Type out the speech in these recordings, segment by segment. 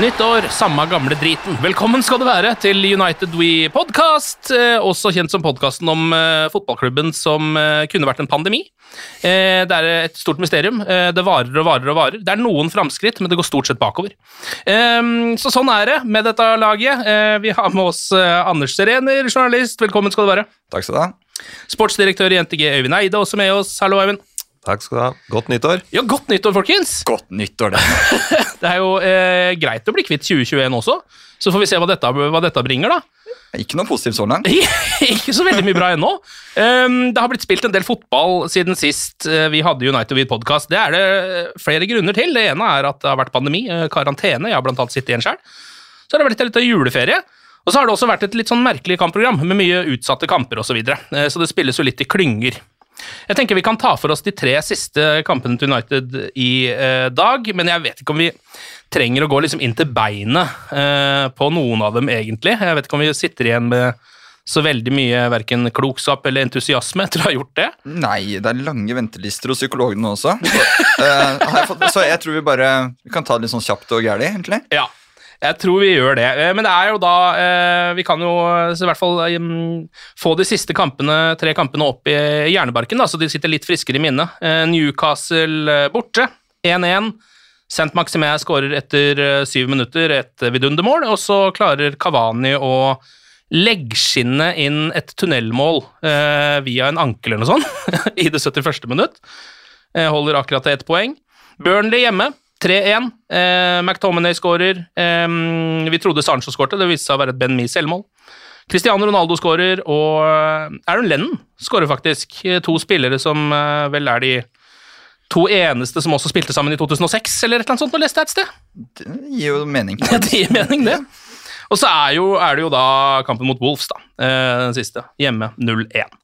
Nytt år, samme gamle driten. Velkommen skal du være til United We Podcast, eh, også kjent som podkasten om eh, fotballklubben som eh, kunne vært en pandemi. Det er et stort mysterium. Det varer og varer og varer. Det er noen framskritt, men det går stort sett bakover. Så sånn er det med dette laget. Vi har med oss Anders Serener, journalist. Velkommen skal du være. Takk skal du ha. Sportsdirektør i NTG, Øyvind Eide, også med oss. Hallo, Øyvind. Takk skal du ha. Godt nyttår. Ja, godt nyttår, folkens! Godt nyttår, det. Det er jo eh, greit å bli kvitt 2021 også, så får vi se hva dette, hva dette bringer, da. Ikke noe positivt så langt. ikke så veldig mye bra ennå. Um, det har blitt spilt en del fotball siden sist uh, vi hadde United with podcast. Det er det flere grunner til. Det ene er at det har vært pandemi, uh, karantene. Jeg har blant annet sittet igjen sjøl. Så har det vært litt av juleferie. Og så har det også vært et litt sånn merkelig kampprogram med mye utsatte kamper osv. Så, videre. så det spilles jo litt i klynger. Jeg tenker vi kan ta for oss de tre siste kampene til United i eh, dag, men jeg vet ikke om vi trenger å gå liksom inn til beinet eh, på noen av dem, egentlig. Jeg vet ikke om vi sitter igjen med så veldig mye verken klokskap eller entusiasme etter å ha gjort det. Nei, det er lange ventelister hos psykologene også. Så, eh, har jeg fått, så jeg tror vi bare vi kan ta det litt sånn kjapt og gærlig, egentlig. Ja, jeg tror vi gjør det. Eh, Men det er jo da eh, Vi kan jo eh, i hvert fall mm, få de siste kampene, tre kampene opp i hjernebarken, da, så de sitter litt friskere i minnet. Eh, Newcastle eh, borte, 1-1. St. Maximé skårer etter eh, syv minutter et vidundermål, og så klarer Kavani å leggskinne inn et tunnelmål eh, via en ankel eller noe sånt i det 71. minutt. Eh, holder akkurat til ett poeng. Burnley hjemme, 3-1. Eh, McTominay skårer. Eh, vi trodde Sancho skårte, det viste seg å være et Ben Mee selvmål. Cristiano Ronaldo skårer, og eh, Aaron Lennon skårer faktisk. Eh, To spillere som eh, vel er de to eneste som også spilte sammen i 2006, eller et eller annet sånt, nå leste jeg et sted. Det gir jo mening. Ja, det gir mening, det. Og så er, jo, er det jo da kampen mot Wolves, da. eh, Den siste. Hjemme 0-1.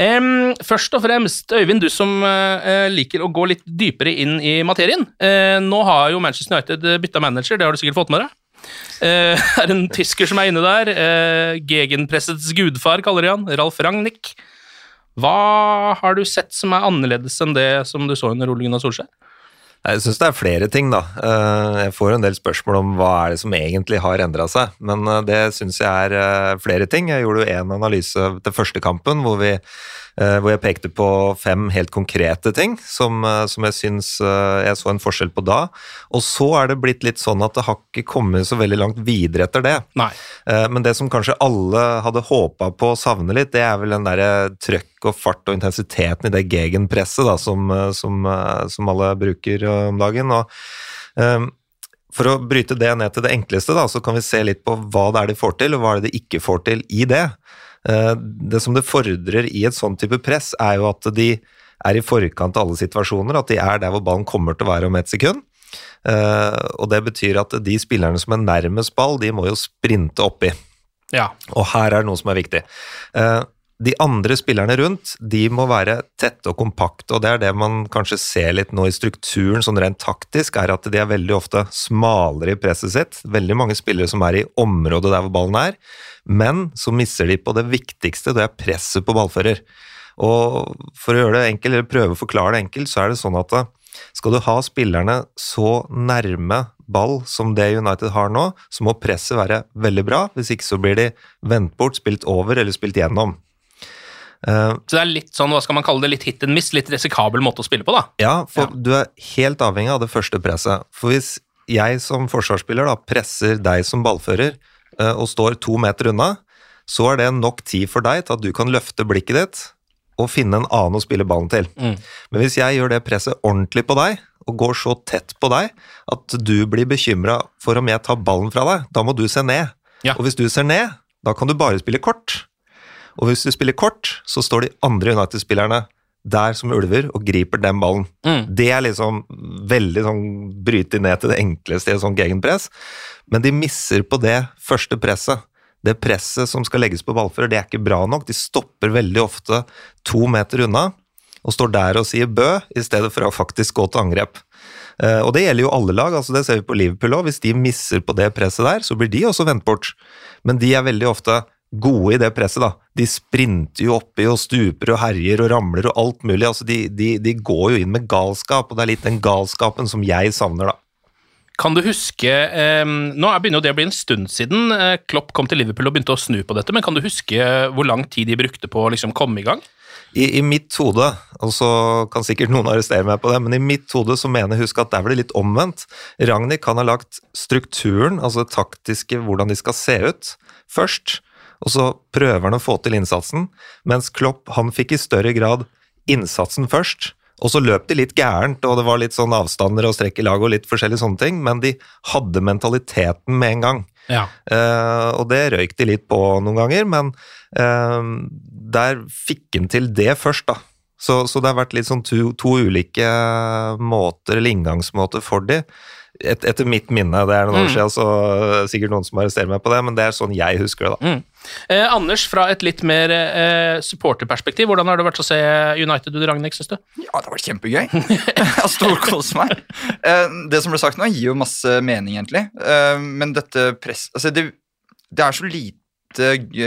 Em, først og fremst, Øyvind, du som uh, liker å gå litt dypere inn i materien. Uh, nå har jo Manchester United bytta manager, det har du sikkert fått med deg. Uh, det er en tysker som er inne der. Uh, Gegenpressets gudfar, kaller de han. Ralf Ragnhild. Hva har du sett som er annerledes enn det som du så under Ole Gunnar Solskjær? Jeg syns det er flere ting, da. Eh, Jeg får en del spørsmål om hva er det som egentlig har endra seg, men eh, det syns jeg er eh, flere ting. Jeg gjorde jo en analyse til første kampen hvor, vi, hvor jeg pekte på fem helt konkrete ting som, eh, som jeg syns eh, jeg så en forskjell på da. Og så er det blitt litt sånn at det har ikke kommet så veldig langt videre etter det. Nei. Eh, Men det som kanskje alle hadde håpa på å savne litt, det er vel den derre trøkk og fart og intensiteten i det gegenpresset da, som, eh, som, eh, som alle bruker eh, om dagen. Og, um, for å bryte det ned til det enkleste, da, så kan vi se litt på hva det er de får til, og hva er det de ikke får til i det. Eh, Det som det fordrer i et sånn type press, er jo at de er i forkant av alle situasjoner, at de er der hvor ballen kommer til å være om et sekund. Eh, og det betyr at de spillerne som er nærmest ball, de må jo sprinte oppi. Ja. Og her er det noe som er viktig. Eh, de andre spillerne rundt de må være tette og kompakte, og det er det man kanskje ser litt nå i strukturen, sånn rent taktisk, er at de er veldig ofte smalere i presset sitt. Veldig mange spillere som er i området der hvor ballen er, men så misser de på det viktigste, det er presset på ballfører. Og for å gjøre det enkelt, eller prøve å forklare det enkelt, så er det sånn at skal du ha spillerne så nærme ball som det United har nå, så må presset være veldig bra. Hvis ikke så blir de vendt bort, spilt over eller spilt gjennom. Uh, så det er litt sånn, hva skal man kalle det, litt hit and miss, litt risikabel måte å spille på, da? Ja, for ja. du er helt avhengig av det første presset. For hvis jeg som forsvarsspiller da presser deg som ballfører uh, og står to meter unna, så er det nok tid for deg til at du kan løfte blikket ditt og finne en annen å spille ballen til. Mm. Men hvis jeg gjør det presset ordentlig på deg, og går så tett på deg at du blir bekymra for om jeg tar ballen fra deg, da må du se ned. Ja. Og hvis du ser ned, da kan du bare spille kort. Og hvis du spiller kort, så står de andre United-spillerne der som ulver og griper den ballen. Mm. Det er liksom veldig sånn bryte ned til det enkleste i et sånt gegenpress, men de misser på det første presset. Det presset som skal legges på ballfører, det er ikke bra nok. De stopper veldig ofte to meter unna og står der og sier bø, i stedet for å faktisk gå til angrep. Uh, og det gjelder jo alle lag, altså det ser vi på Liverpool òg. Hvis de misser på det presset der, så blir de også vendt bort. Men de er veldig ofte gode i det presset, da. De sprinter jo oppi og stuper og herjer og ramler og alt mulig. Altså de, de, de går jo inn med galskap, og det er litt den galskapen som jeg savner, da. Kan du huske eh, Nå begynner jo det å bli en stund siden eh, Klopp kom til Liverpool og begynte å snu på dette, men kan du huske hvor lang tid de brukte på å liksom komme i gang? I, I, mitt hode, og så kan sikkert noen arrestere meg på det, men i mitt hode så mener jeg husk at der var det litt omvendt. Ragnhild kan ha lagt strukturen, altså det taktiske, hvordan de skal se ut, først, og så prøver han å få til innsatsen, mens Klopp han fikk i større grad innsatsen først. Og så løp de litt gærent, og det var litt sånn avstander og strekk i lag og litt forskjellige sånne ting, men de hadde mentaliteten med en gang. Ja. Uh, og det røyk de litt på noen ganger, men uh, der fikk han til det først, da. Så, så, det har vært litt sånn to, to ulike måter, eller inngangsmåter for de et, etter mitt minne, det er noen mm. år siden, så sikkert noen som arresterer meg på det, men det er sånn jeg husker det. da. Mm. Eh, Anders, fra et litt mer eh, supporterperspektiv, hvordan har det vært å se United under Ragnhild, syns du? Ja, det har vært kjempegøy. jeg har storkost meg. Eh, det som ble sagt nå, gir jo masse mening, egentlig. Eh, men dette press... Altså, det, det er så lite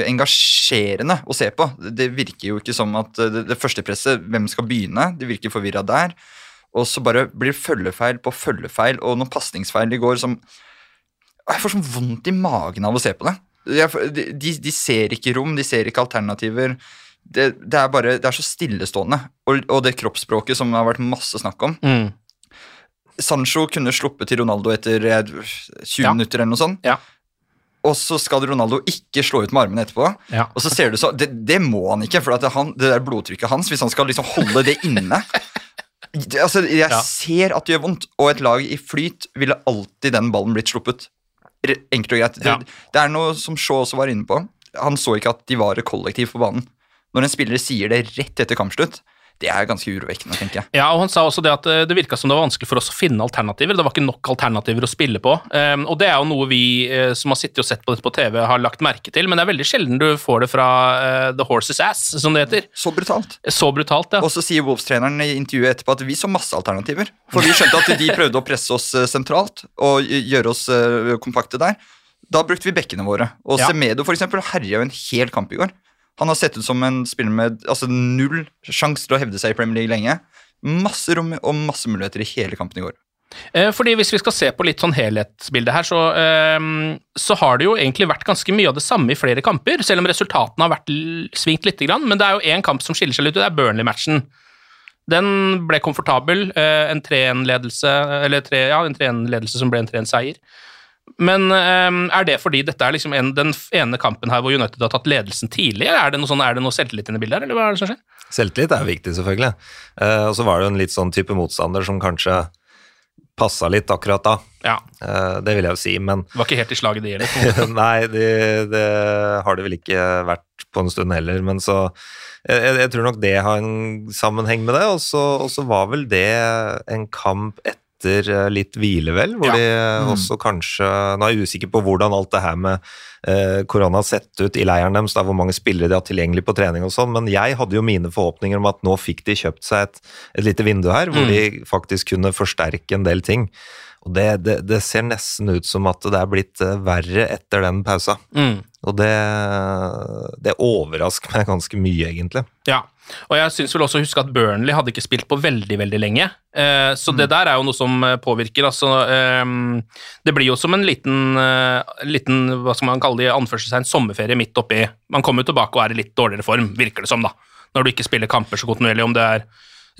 engasjerende å se på. Det virker jo ikke som at det, det første presset, hvem skal begynne? Det virker forvirra der. Og så bare blir det følgefeil på følgefeil og noen pasningsfeil i går som Jeg får sånn vondt i magen av å se på det. De, de ser ikke rom, de ser ikke alternativer. Det, det, er bare, det er så stillestående. Og, og, det kroppsspråket som det har vært masse snakk om. Mm. Sancho kunne sluppet til Ronaldo etter 20 ja. minutter eller noe sånt. Ja. Og så skal Ronaldo ikke slå ut med armene etterpå. Ja. Og så ser du så, Det, det må han ikke, for han, det der blodtrykket hans, hvis han skal liksom holde det inne Altså, jeg ja. ser at det gjør vondt, og et lag i flyt ville alltid den ballen blitt sluppet. Enkelt og greit. Ja. Det, det, er noe som Shaw også var inne på. Han så ikke at de var et kollektiv på banen. Når en spiller sier det rett etter kampslutt, det er ganske urovekkende, tenker jeg. Ja, og Han sa også det at eh, det virka som det var vanskelig for oss å finne alternativer. Det var ikke nok alternativer å spille på. Um, og det er jo noe vi uh, som har sittet og sett på dette på TV, har lagt merke til. Men det er veldig sjelden du får det fra uh, the horse's ass, som det heter. Så brutalt. Så brutalt, ja. Og så sier Wolves-treneren i intervjuet etterpå at vi så masse alternativer. For vi skjønte at de prøvde å presse oss sentralt og gjøre oss kompakte der. Da brukte vi bekkene våre. Og ja. Semedo for eksempel, herja jo en hel kamp i går. Han har sett ut som en spiller med altså, null sjanse til å hevde seg i Premier League lenge. Masse rom og masse muligheter i hele kampen i går. Eh, fordi Hvis vi skal se på litt sånn helhetsbildet her, så, eh, så, har det jo egentlig vært ganske mye av det samme i flere kamper, selv om resultatene har vært svingt litt. Men det er jo én kamp som skiller seg litt og det er Burnley-matchen. Den ble komfortabel. Eh, en 3-1-ledelse ja, en 3-1-ledelse som ble en 3-1-seier. Men um, er det fordi dette er liksom en, den ene kampen her hvor United har tatt ledelsen tidlig? Er det noe, sånn, er det noe selvtillit inne i bildet her, eller hva er det som skjer? Selvtillit er viktig, selvfølgelig. Uh, og så var det jo en litt sånn type motstander som kanskje passa litt akkurat da. Ja. Uh, det vil jeg jo si, men Det var ikke helt i slaget, det gjelder? Nei, det, de har det vel ikke vært på en stund heller. Men så jeg, jeg tror nok det har en sammenheng med det. Og så var vel det en kamp etter etter eh, litt hvile, vel, hvor Ja. de eh, også kanskje Nå er jeg usikker på hvordan alt det her med eh, korona har sett ut i leiren deres, hvor mange spillere de har tilgjengelig på trening og sånn, men jeg hadde jo mine forhåpninger om at nå fikk de kjøpt seg et, et lite vindu her, hvor Mm. de faktisk kunne forsterke en del ting. Og det, det, det ser nesten ut som at det er blitt verre etter den pausa. Mm. Og det, det overrasker meg ganske mye, egentlig. Ja, og jeg syns vel også å huske at Burnley hadde ikke spilt på veldig, veldig lenge. Eh, så det der er jo noe som eh, påvirker. Altså, eh, det blir jo som en liten, eh, liten hva skal man kalle det, anførselstegn, sommerferie midt oppi. Man kommer jo tilbake og er i litt dårligere form, virker det som, da. Når du ikke spiller kamper så kontinuerlig. Om det er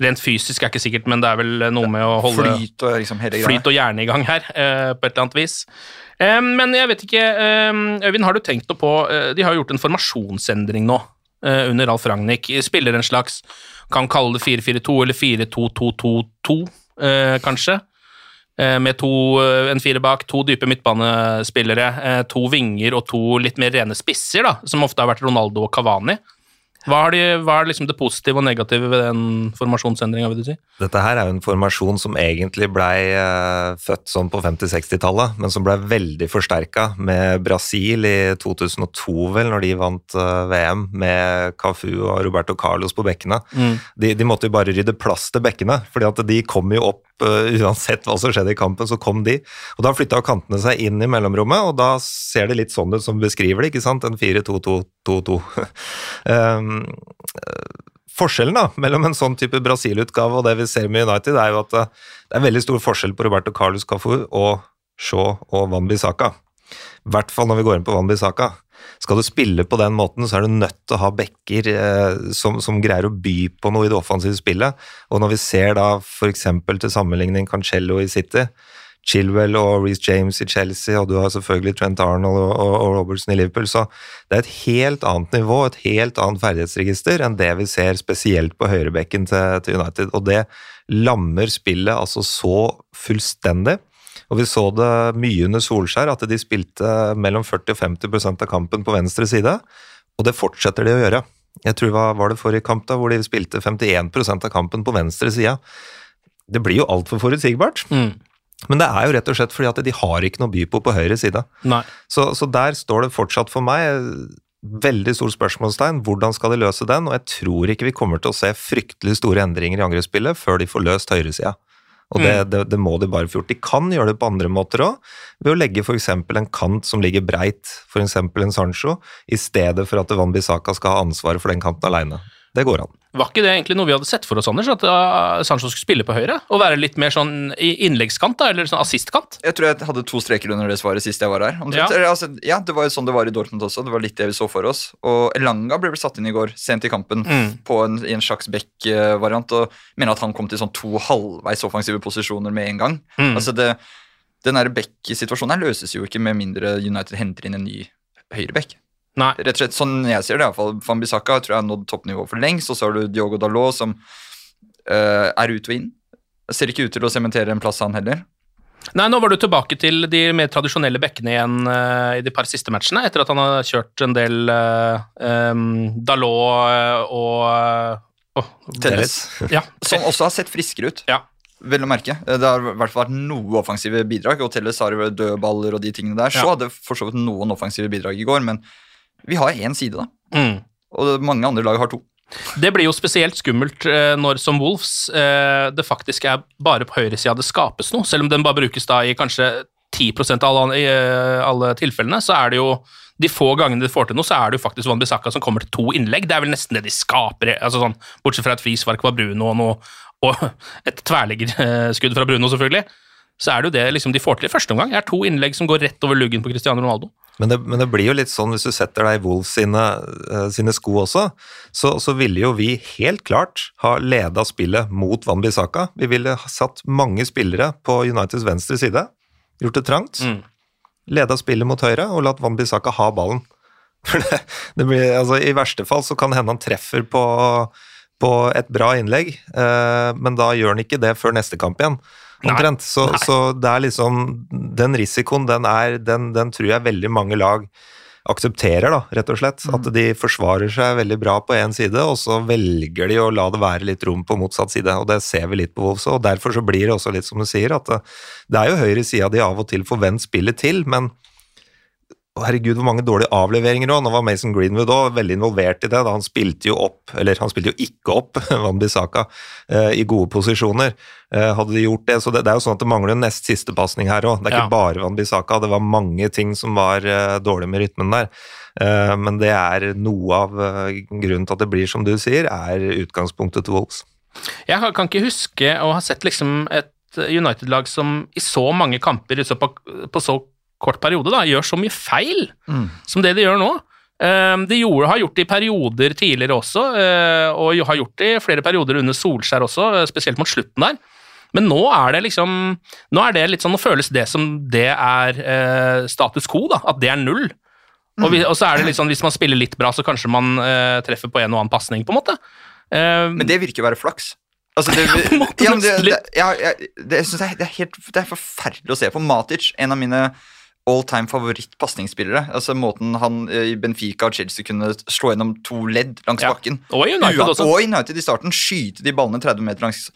rent fysisk, er ikke sikkert, men det er vel noe med å holde Flyt og liksom flyt og hjerne i gang her, på et eller annet vis. Men jeg vet ikke, Øyvind, har du tenkt noe på eh, De har jo gjort en formasjonsendring nå, eh, under Alf Ragnhild. Spiller en slags Kan kalle det 4-4-2 eller 4-2-2-2-2, eh, kanskje. Med to, en fire bak, to dype midtbanespillere, to vinger og to litt mer rene spisser, da, som ofte har vært Ronaldo og Cavani. Hva er, de, hva er liksom det positive og negative ved den formasjonsendringa, vil du si? Dette her er jo en formasjon som egentlig blei eh, født sånn på 50-60-tallet, men som blei veldig forsterka med Brasil i 2002, vel, når de vant eh, VM med Cafu og Roberto Carlos på bekkene. De, de måtte jo bare rydde plass til bekkene, fordi at de kom jo opp uansett hva som skjedde i kampen, så kom de. Og da flytta kantene seg inn i mellomrommet, og da ser det litt sånn ut som beskriver det, ikke sant? En 4-2-2-2-2. um, Forskjellen da, mellom en sånn type Brasil-utgave og det vi ser med United, er jo at eh, det er veldig stor forskjell på Roberto Carlos Cafu og Shaw og Van Bissaka. I hvert fall når vi går inn på Van Bissaka. Skal du spille på den måten, så er du nødt til å ha backer eh, som, som greier å by på noe i det offensive spillet. Og når vi ser da f.eks. til sammenligning Cancello i City, Chilwell og Reece James i Chelsea, og du har selvfølgelig Trent Arnold og, og, og Robertson i Liverpool, så det er et helt annet nivå, et helt annet ferdighetsregister enn det vi ser spesielt på høyrebekken til, til United. Og det lammer spillet altså så fullstendig. Og vi så det mye under Solskjær, at de spilte mellom 40 og 50% av kampen på venstre side, og det fortsetter de å gjøre. Jeg tror hva var det forrige kamp, da, hvor de spilte 51% av kampen på venstre side. Det blir jo altfor forutsigbart. Mm. Men det er jo rett og slett fordi at de har ikke noe by på på høyre side. Så, så der står det fortsatt for meg veldig stort spørsmålstegn. Hvordan skal de løse den? Og jeg tror ikke vi kommer til å se fryktelig store endringer i angrepsspillet før de får løst høyresida. Og det, det, det må de bare få gjort. De kan gjøre det på andre måter òg, ved å legge f.eks. en kant som ligger breit, f.eks. en Sancho, i stedet for at Van Bissaka skal ha ansvaret for den kanten aleine. Det går an. Var ikke det egentlig noe vi hadde sett for oss, Anders? At uh, Sancho skulle spille på høyre? Og være litt mer sånn i innleggskant, da? Eller sånn assistkant? Jeg tror jeg hadde to streker under det svaret sist jeg var her. Ja. Altså, ja, Det var jo sånn det var i Dortmund også. Det var litt det vi så for oss. Og Elanga ble vel satt inn i går, sent i kampen, Mm. på en, i en slags back-variant. Og mener at han kom til sånn to halvveis offensive posisjoner med en gang. Mm. Altså det, Den der back-situasjonen her løses jo ikke med mindre United henter inn en ny høyreback. Nei. Rett og slett, sånn jeg ser det, i hvert fall. Van Bissaka tror jeg har nådd toppnivå for lengst. Og så har du Diogo Dalot, som uh, er ut og inn. Ser ikke ut til å sementere en plass, han heller. Nei, nå var du tilbake til de mer tradisjonelle bekkene igjen uh, i de par siste matchene, etter at han har kjørt en del uh, Dalot eh, og uh, Telles. Ja. Som også har sett friskere ut. ja. Vel å merke. Det har i hvert fall vært noe offensive bidrag. og Telles har dødballer og de tingene der. Så Ja. hadde for så vidt noen offensive bidrag i går, men vi har én side, da. Mm. Og mange andre lag har to. Det blir jo spesielt skummelt eh, når som Wolves eh, det faktisk er bare på høyresida det skapes noe, selv om den bare brukes da i kanskje 10 av alle, i, eh, alle tilfellene, så er det jo de få gangene de får til noe, så er det jo faktisk Van Bissaka som kommer til to innlegg. Det er vel nesten det de skaper, altså sånn, bortsett fra et frispark fra Bruno og, noe, og et tverrliggerskudd fra Bruno, selvfølgelig. Så er det jo det liksom, de får til i første omgang. Det er to innlegg som går rett over luggen på Cristiano Ronaldo. Men det, men det blir jo litt sånn hvis du setter deg i Wolves sine, uh, sine sko også, så, så ville jo vi helt klart ha leda spillet mot Van Bissaka. Vi ville ha satt mange spillere på Uniteds venstre side, gjort det trangt, Mm. leda spillet mot høyre og latt Van Bissaka ha ballen. For det, det blir, altså, I verste fall så kan hende han treffer på, på et bra innlegg, eh, men da gjør han ikke det før neste kamp igjen. Omtrent. Så, så det er liksom Den risikoen, den, er, den, den tror jeg veldig mange lag aksepterer, da, rett og slett. At de forsvarer seg veldig bra på én side, og så velger de å la det være litt rom på motsatt side. og Det ser vi litt på Wolves og Derfor så blir det også litt som du sier, at det, det er jo høyre sida de av og til får vendt spillet til, men herregud, hvor mange dårlige avleveringer òg. Nå var Mason Greenwood òg veldig involvert i det. da Han spilte jo opp, eller han spilte jo ikke opp Van Bissaka eh, i gode posisjoner. Eh, hadde de gjort det, så det, det er jo sånn at det mangler en nest siste pasning her òg. Det er Ja. ikke bare Van Bissaka, det var mange ting som var eh, dårlig med rytmen der. Men det er noe av grunnen til at det blir som du sier, er utgangspunktet til Wolves. Jeg kan ikke huske å ha sett liksom et United-lag som i så mange kamper på, på så kort periode da, gjør så mye feil som det de gjør nå. Eh, De gjorde, har gjort det i perioder tidligere også, eh, og har gjort det i flere perioder under Solskjær også, eh, spesielt mot slutten der. Men nå er det liksom Nå er det litt sånn, nå føles det som det er eh, status quo, da, at det er null. Og, vi, og så er det litt sånn, hvis man spiller litt bra, så kanskje man treffer på en og annen pasning, på en måte. Eh, Men det virker å være flaks. Altså, det, Ja, det, det, jeg, det, jeg det, er helt, det er forferdelig å se på. Matic, en av mine all time favoritt-pasningsspillere. Altså Måten han eh, i Benfica og Chelsea kunne slå gjennom to ledd langs Ja. bakken. Og United også. Og i United i starten. Skyte de ballene 30 meter langs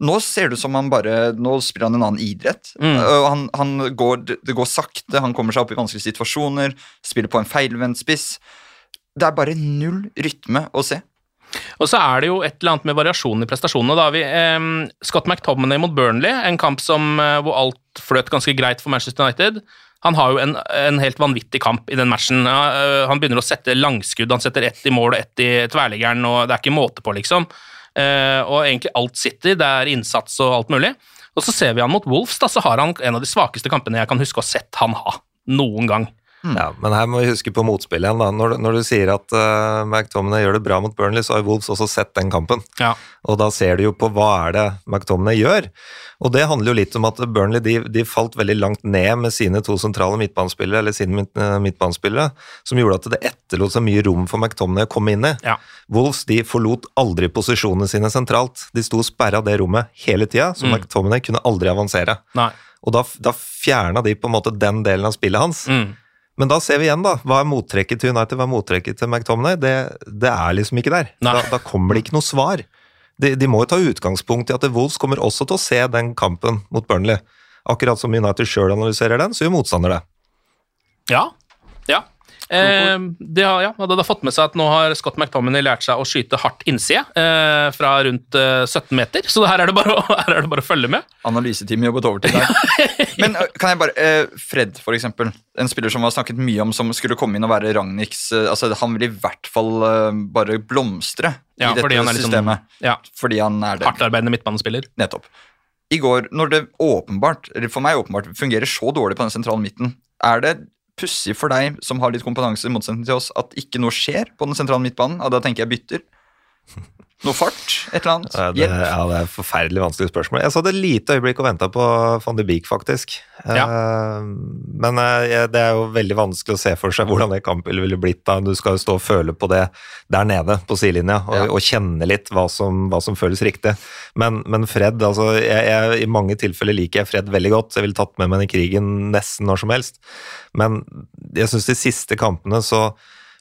Nå ser det ut som han bare Nå spiller han en annen idrett. Mm. Han, han går, det det går sakte, han kommer seg opp i vanskelige situasjoner, spiller på en feilvendt spiss. Det er bare null rytme å se. Og så er det jo et eller annet med variasjonen i prestasjonene. Da har vi eh, Scott McTominay mot Burnley, en kamp som, eh, hvor alt fløt ganske greit for Manchester United. Han har jo en, en helt vanvittig kamp i den matchen. Ja, eh, han begynner å sette langskudd, han setter ett i mål og ett i tverrliggeren, og det er ikke måte på, liksom. Eh, og egentlig alt sitter, det er innsats og alt mulig. Og så ser vi han mot Wolves, da, så har han en av de svakeste kampene jeg kan huske å ha sett han ha noen gang. Ja, Men her må vi huske på motspillet igjen. da. Når, når du sier at uh, McTominay gjør det bra mot Burnley, så har Wolves også sett den kampen. Ja. Og da ser du jo på hva er det McTominay gjør. Og det handler jo litt om at Burnley de, de falt veldig langt ned med sine to sentrale midtbanespillere, eller sine midt- eh, midtbanespillere, som gjorde at det etterlot så mye rom for McTominay å komme inn i. Ja. Wolves de forlot aldri posisjonene sine sentralt. De sto og sperra det rommet hele tida, så Mm. McTominay kunne aldri avansere. Nei. Og da, da fjerna de på en måte den delen av spillet hans. Mm. Men da ser vi igjen, da. Hva er mottrekket til United, hva er mottrekket til McTominay? Det, det er liksom ikke der. Da, da kommer det ikke noe svar. De, de må jo ta utgangspunkt i at Wolves kommer også til å se den kampen mot Burnley. Akkurat som United sjøl analyserer den, så gjør motstander det. Ja. ja. Eh, de har, ja, hadde da fått med seg at nå har Scott McTominay lært seg å skyte hardt innside eh, fra rundt eh, 17 meter, så her er å- her er det bare å følge med. Analyseteamet jobbet overtid der. Men kan jeg bare eh, Fred, for eksempel. En spiller som har snakket mye om som skulle komme inn og være Ragnhiks eh, altså Han vil i hvert fall eh, bare blomstre Ja, i dette fordi sånn- systemet. ja. Fordi han er det. Hardtarbeidende midtbanespiller. Nettopp. I går, når det åpenbart, eller for meg åpenbart, fungerer så dårlig på den sentrale midten, er det pussig for deg som har litt kompetanse i motsetning til oss, at ikke noe skjer på den sentrale midtbanen? Og da tenker jeg bytter. Noe fart? Et eller annet? Ja, det, Hjelp? ja, det er et forferdelig vanskelig spørsmål. Jeg så det lite øyeblikk og venta på van de Beek, faktisk. Ja. Eh, men eh, det er jo veldig vanskelig å se for seg hvordan det kampbildet ville blitt da. Du skal jo stå og føle på det der nede på sidelinja, og, Ja. og kjenne litt hva som, hva som føles riktig. Men, men Fred, altså jeg, jeg, I mange tilfeller liker jeg Fred veldig godt. Jeg ville tatt med meg den i krigen nesten når som helst. Men jeg syns de siste kampene så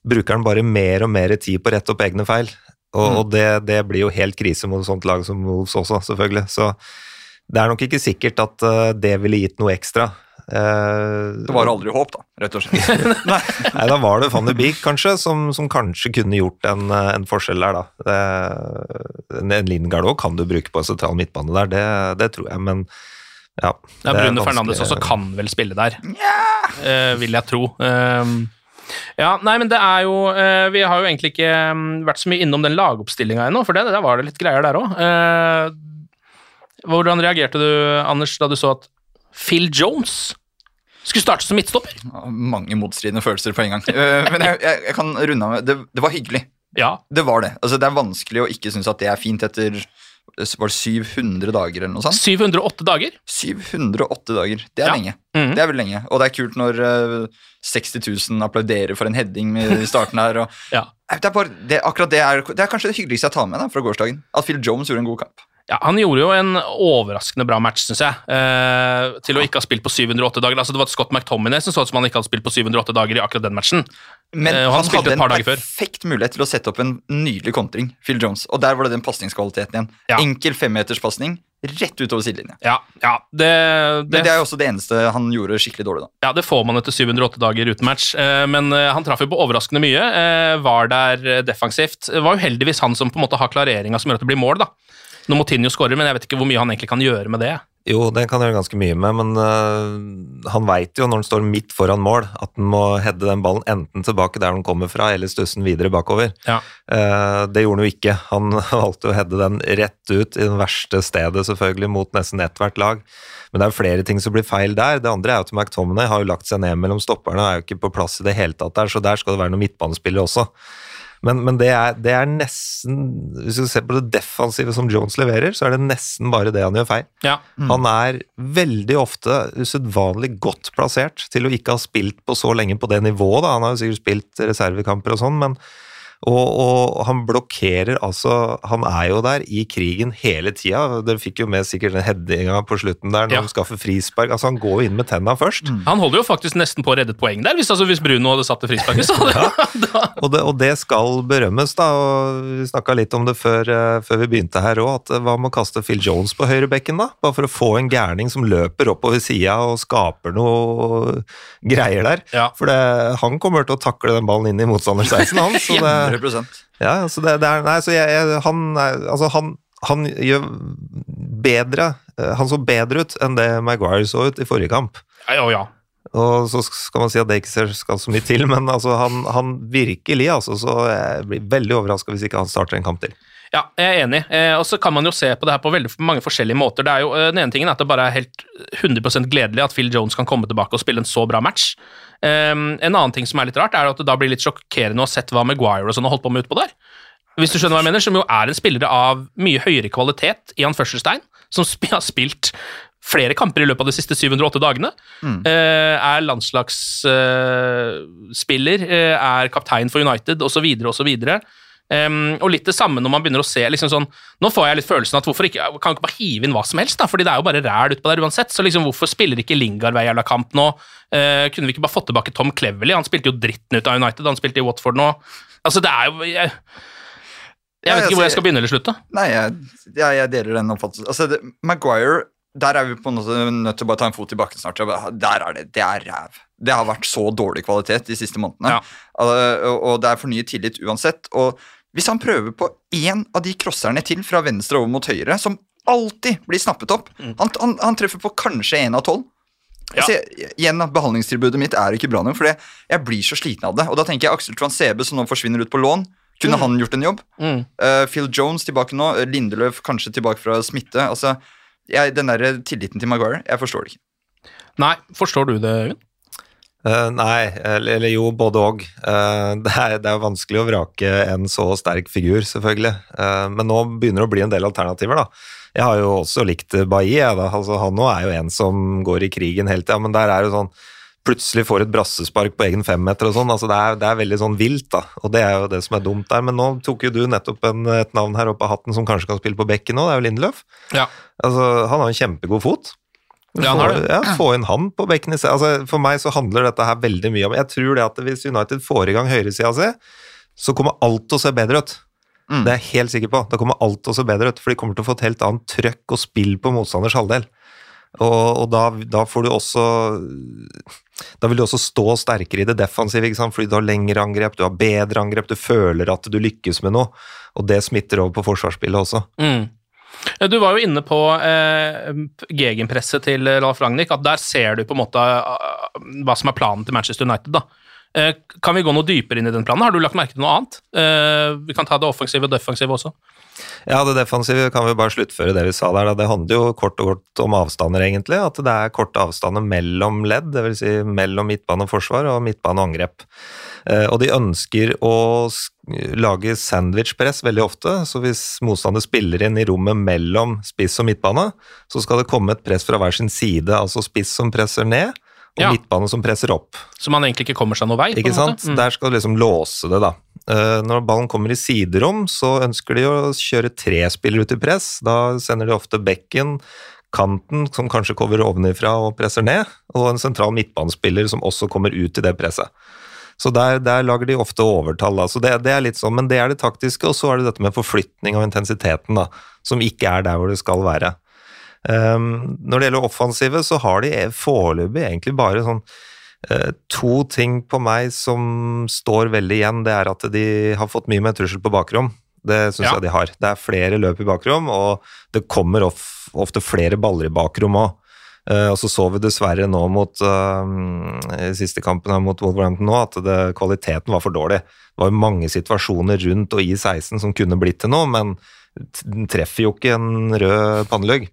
bruker han bare mer og mer tid på å rette opp egne feil. Og, Mm. og det, det blir jo helt krise mot et sånt lag som Wolves også, selvfølgelig. Så det er nok ikke sikkert at eh, det ville gitt noe ekstra. Uh, Det var aldri håp, da, rett og slett. Nei. Nei, da var det van de Beek, kanskje, som, som kanskje kunne gjort en, eh, en forskjell der, da. Det, en Lingard òg kan du bruke på en sentral midtbane der, det, det tror jeg, men ja. Ja, er Fernandes også kan vel spille der, eh, vil jeg tro. Um, ja, nei, men det er jo eh, Vi har jo egentlig ikke um, vært så mye innom den lagoppstillinga ennå, for det, der var det litt greier der òg. hvordan reagerte du, Anders, da du så at Phil Jones skulle starte som midtstopper? Mange motstridende følelser på en gang. Eh, Men jeg, jeg, jeg kan runde av med det, det var hyggelig. Ja. Det var det. Altså, det er vanskelig å ikke synes at det er fint etter var det 700 dager eller noe sånt? 708 dager. 708 dager. Det er Ja. lenge. Mhm. Det er vel lenge. Og det er kult når uh, 60 000 applauderer for en heading i starten her. Og, Ja. det, er bare, det, akkurat det er, det er kanskje det hyggeligste jeg tar med da, fra gårsdagen. At Phil Jones gjorde en god kamp. Ja, Han gjorde jo en overraskende bra match, syns jeg, eh, til å ikke ha spilt på 708 dager. Altså, det var Scott McTominay som så ut som han ikke hadde spilt på 708 dager i akkurat den matchen. Men Eh, han, han hadde en perfekt mulighet til å sette opp en nydelig kontring, Phil Jones. Og der var det den pasningskvaliteten igjen. Ja. Enkel femmeterspasning rett utover sidelinja. Ja, ja det, Men det, det er jo også det eneste han gjorde skikkelig dårlig, da. ja, det får man etter 708 dager uten match, eh, men eh, han traff jo på overraskende mye. Var der defensivt. Det var jo heldigvis han som på en måte har klareringa som gjør at det blir mål, da. Når Motinho skårer, men jeg vet ikke hvor mye han egentlig kan gjøre med det. Jo, det kan gjøre ganske mye med, men uh, han veit jo når han står midt foran mål, at han må heade den ballen enten tilbake der den kommer fra, eller stusse den videre bakover. Ja. Uh, det gjorde han jo ikke. Han valgte å heade den rett ut i det verste stedet, selvfølgelig, mot nesten ethvert lag. Men det er jo flere ting som blir feil der. Det andre er jo at McTominay har jo lagt seg ned mellom stopperne, og er jo ikke på plass i det hele tatt der, så der skal det være noen midtbanespillere også. Men, men det, er, det er nesten Hvis du ser på det defensive som Jones leverer, så er det nesten bare det han gjør feil. Ja. Han er veldig ofte usedvanlig godt plassert til å ikke ha spilt på så lenge på det nivået. Da. Han har jo sikkert spilt reservekamper og sånn, men og, og han blokkerer altså Han er jo der i krigen hele tida. Dere fikk jo med sikkert den headinga på slutten der når Ja. han skaffer frispark. Altså Han går jo inn med tenna først. Han holder jo faktisk nesten på å redde et poeng der, hvis, altså, hvis Bruno hadde satt det frisparket. Da, Og det, og det skal berømmes, da. og Vi snakka litt om det før, eh, før vi begynte her òg, at eh, hva med å kaste Phil Jones på høyrebekken, da? Bare for å få en gærning som løper oppover sida og skaper noe greier der. Ja. For det, han kommer til å takle den ballen inn i motstanders 16, han. Så det, 100 ja, så det, det er Nei, så jeg, jeg han Altså, han, han gjør bedre eh, Han så bedre ut enn det Maguire så ut i forrige kamp. ja, ja, ja. Og så skal man si at det ikke skal så mye til, men altså han, han virkelig, altså, så jeg blir veldig overraska hvis ikke han starter en kamp til. Ja, jeg er enig. Eh, og så kan man jo se på det her på veldig mange forskjellige måter. Det er jo, eh, Den ene tingen er at det bare er helt 100% gledelig at Phil Jones kan komme tilbake og spille en så bra match. Um, en annen ting som er litt rart, er at det da blir litt sjokkerende å ha sett hva Maguire og sånn har holdt på med utpå der. Hvis du skjønner hva jeg mener, Som jo er en spiller av mye høyere kvalitet i anførselstegn, som sp har spilt flere kamper i løpet av de siste 708 dagene. eh, er landslagsspiller, eh, er kaptein for United osv. osv. Um, og litt det samme når man begynner å se liksom sånn, Nå får jeg litt følelsen at hvorfor ikke, kan ikke bare hive inn hva som helst, da, fordi det er jo bare ræl utpå der uansett. Så liksom hvorfor spiller ikke Lingard hver jævla kamp nå? Uh, kunne vi ikke bare fått tilbake Tom Cleverley? Han spilte jo dritten ut av United, han spilte i Watford nå. Altså, det er jo Jeg, jeg vet ikke hvor jeg skal begynne eller slutte. Nei, jeg, jeg, jeg deler den oppfattelsen. Altså, det, Maguire, der er vi på en måte nødt til å bare ta en fot i bakken snart. Der er det. Det er ræv. Det har vært så dårlig kvalitet de siste månedene. Ja. Og, og det er fornyet tillit uansett. Og hvis han prøver på én av de crosserne til fra venstre over mot høyre, som alltid blir snappet opp han, han, han treffer på kanskje én av tolv. Mm. Ja. Altså, igjen, Behandlingstilbudet mitt er ikke bra nok, for jeg, jeg blir så sliten av det. Og da tenker jeg Aksel Transebe, som nå forsvinner ut på lån. Kunne han gjort en jobb? Mm. Uh, Phil Jones tilbake nå. uh, Lindeløf kanskje tilbake fra smitte. Altså, jeg, Den der tilliten til Maguire, jeg forstår det ikke. Nei, forstår du det, Øyvind? Eh, nei, eller, eller jo, både og. Uh, det, er, det er vanskelig å vrake en så sterk figur, selvfølgelig. Uh, men nå begynner det å bli en del alternativer, da. Jeg har jo også likt Bailly. Altså, han nå er jo en som går i krigen hele tida, men der er det sånn Plutselig får et brassespark på egen femmeter og sånn. altså det er, det er veldig sånn vilt, da. Og det er jo det som er dumt der. Men nå tok jo du nettopp en, et navn her opp av hatten som kanskje kan spille på bekken nå, det er jo Lindeløf. Ja. Altså, han har en kjempegod fot. Ja. Få- Ja, få inn han på bekken i seg. Altså, for meg så handler dette her veldig mye om Jeg tror det at hvis United får i gang høyresida si, så kommer alt til å se bedre ut. Mm. Det er jeg helt sikker på. Da kommer alt til å se bedre ut, for de kommer til å få et helt annet trøkk og spill på motstanders halvdel. Og, og da, da får du også Da vil du også stå sterkere i det defensive, fordi du har lengre angrep, du har bedre angrep, du føler at du lykkes med noe, og det smitter over på forsvarsspillet også. Mm. Du var jo inne på eh, gegenpresset til Ralf Ragnhild, at der ser du på en måte eh, hva som er planen til Manchester United. da. Eh, kan vi gå noe dypere inn i den planen? Har du lagt merke til noe annet? Eh, vi kan ta det offensive og defensive også. Ja, det defensive kan vi bare sluttføre det vi sa der. da. Det handler jo kort og kort om avstander, egentlig. At det er korte avstander mellom ledd, dvs. Si mellom midtbane og forsvar og midtbane og angrep. Eh, Og de ønsker å lage sandwichpress veldig ofte, så hvis motstander spiller inn i rommet mellom spiss og midtbane, så skal det komme et press fra hver sin side, altså spiss som presser ned, og Ja. midtbane som presser opp. Så man egentlig ikke kommer seg noe vei. Ikke sant? Mm. Der skal du liksom låse det, da. Eh, Når ballen kommer i siderom, så ønsker de å kjøre tre spillere ut i press. Da sender de ofte bekken, kanten, som kanskje kommer ovenifra og presser ned, og en sentral midtbanespiller som også kommer ut i det presset. Så der, der lager de ofte overtall, da. Så det, det er litt sånn, men det er det taktiske, og så er det dette med forflytning av intensiteten, da, som ikke er der hvor det skal være. Um, når det gjelder offensivet, så har de foreløpig egentlig bare sånn uh, to ting på meg som står veldig igjen. Det er at de har fått mye mer trussel på bakrom. Det syns Ja. jeg de har. Det er flere løp i bakrom, og det kommer of, ofte flere baller i bakrom òg. Og så så vi dessverre nå mot uh, siste kampen mot Wolverhampton nå, at det, kvaliteten var for dårlig. Det var jo mange situasjoner rundt og i 16 som kunne blitt til noe, men den treffer jo ikke en rød pannelugg.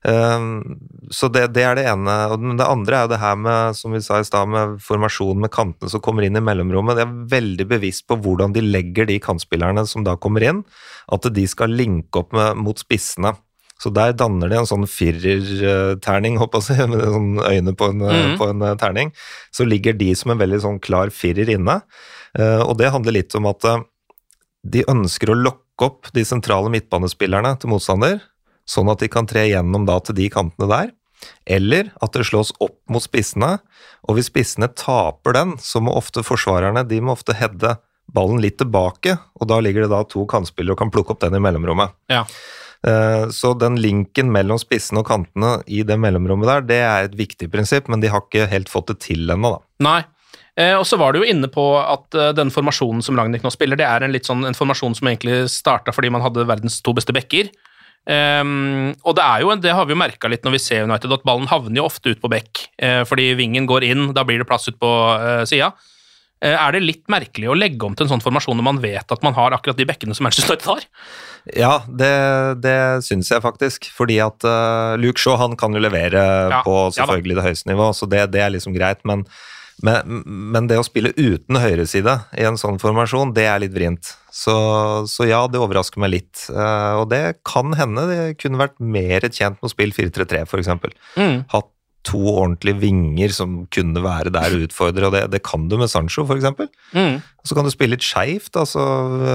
Um, så det, det er det ene. Og det andre er jo det her med som vi sa i sted, med formasjonen med kantene som kommer inn i mellomrommet. De er veldig bevisst på hvordan de legger de kantspillerne som da kommer inn, at de skal linke opp med, mot spissene. Så der danner de en sånn firerterning, håper jeg, å si, med sånn øyne på en, mm. på en eh, terning. Så ligger de som en veldig sånn klar firer inne. Eh, og det handler litt om at eh, de ønsker å lokke opp de sentrale midtbanespillerne til motstander, sånn at de kan tre gjennom da til de kantene der. Eller at det slås opp mot spissene, og hvis spissene taper den, så må ofte forsvarerne de må ofte heade ballen litt tilbake, og da ligger det da to kantspillere og kan plukke opp den i mellomrommet. Ja. Eh, Så den linken mellom spissene og kantene i det mellomrommet der, det er et viktig prinsipp, men de har ikke helt fått det til ennå, da. Nei. Eh, og så var du jo inne på at eh, den formasjonen som Ragnhild nå spiller, det er en litt sånn en formasjon som egentlig starta fordi man hadde verdens to beste backer. Um, og det er jo, det har vi jo merka litt når vi ser United, at ballen havner jo ofte ut på bekk. fordi vingen går inn, da blir det plass ut på uh, sida. Eh, er det litt merkelig å legge om til en sånn formasjon når man vet at man har akkurat de bekkene som Manchester United har? Ja, det, det syns jeg faktisk. Fordi at uh, Luke Shaw han kan jo levere Ja, på ja selvfølgelig det høyeste nivå, så det, det er liksom greit. Men, men, men det å spille uten høyreside i en sånn formasjon, det er litt vrient. Så, så ja, det overrasker meg litt. Uh, og det kan hende det kunne vært mer tjent med å spille 4-3-3, f.eks. Mm. Hatt to ordentlige vinger som kunne være der og utfordre, og det, det kan du med Sancho, f.eks. Mm. Så kan du spille litt skeivt, altså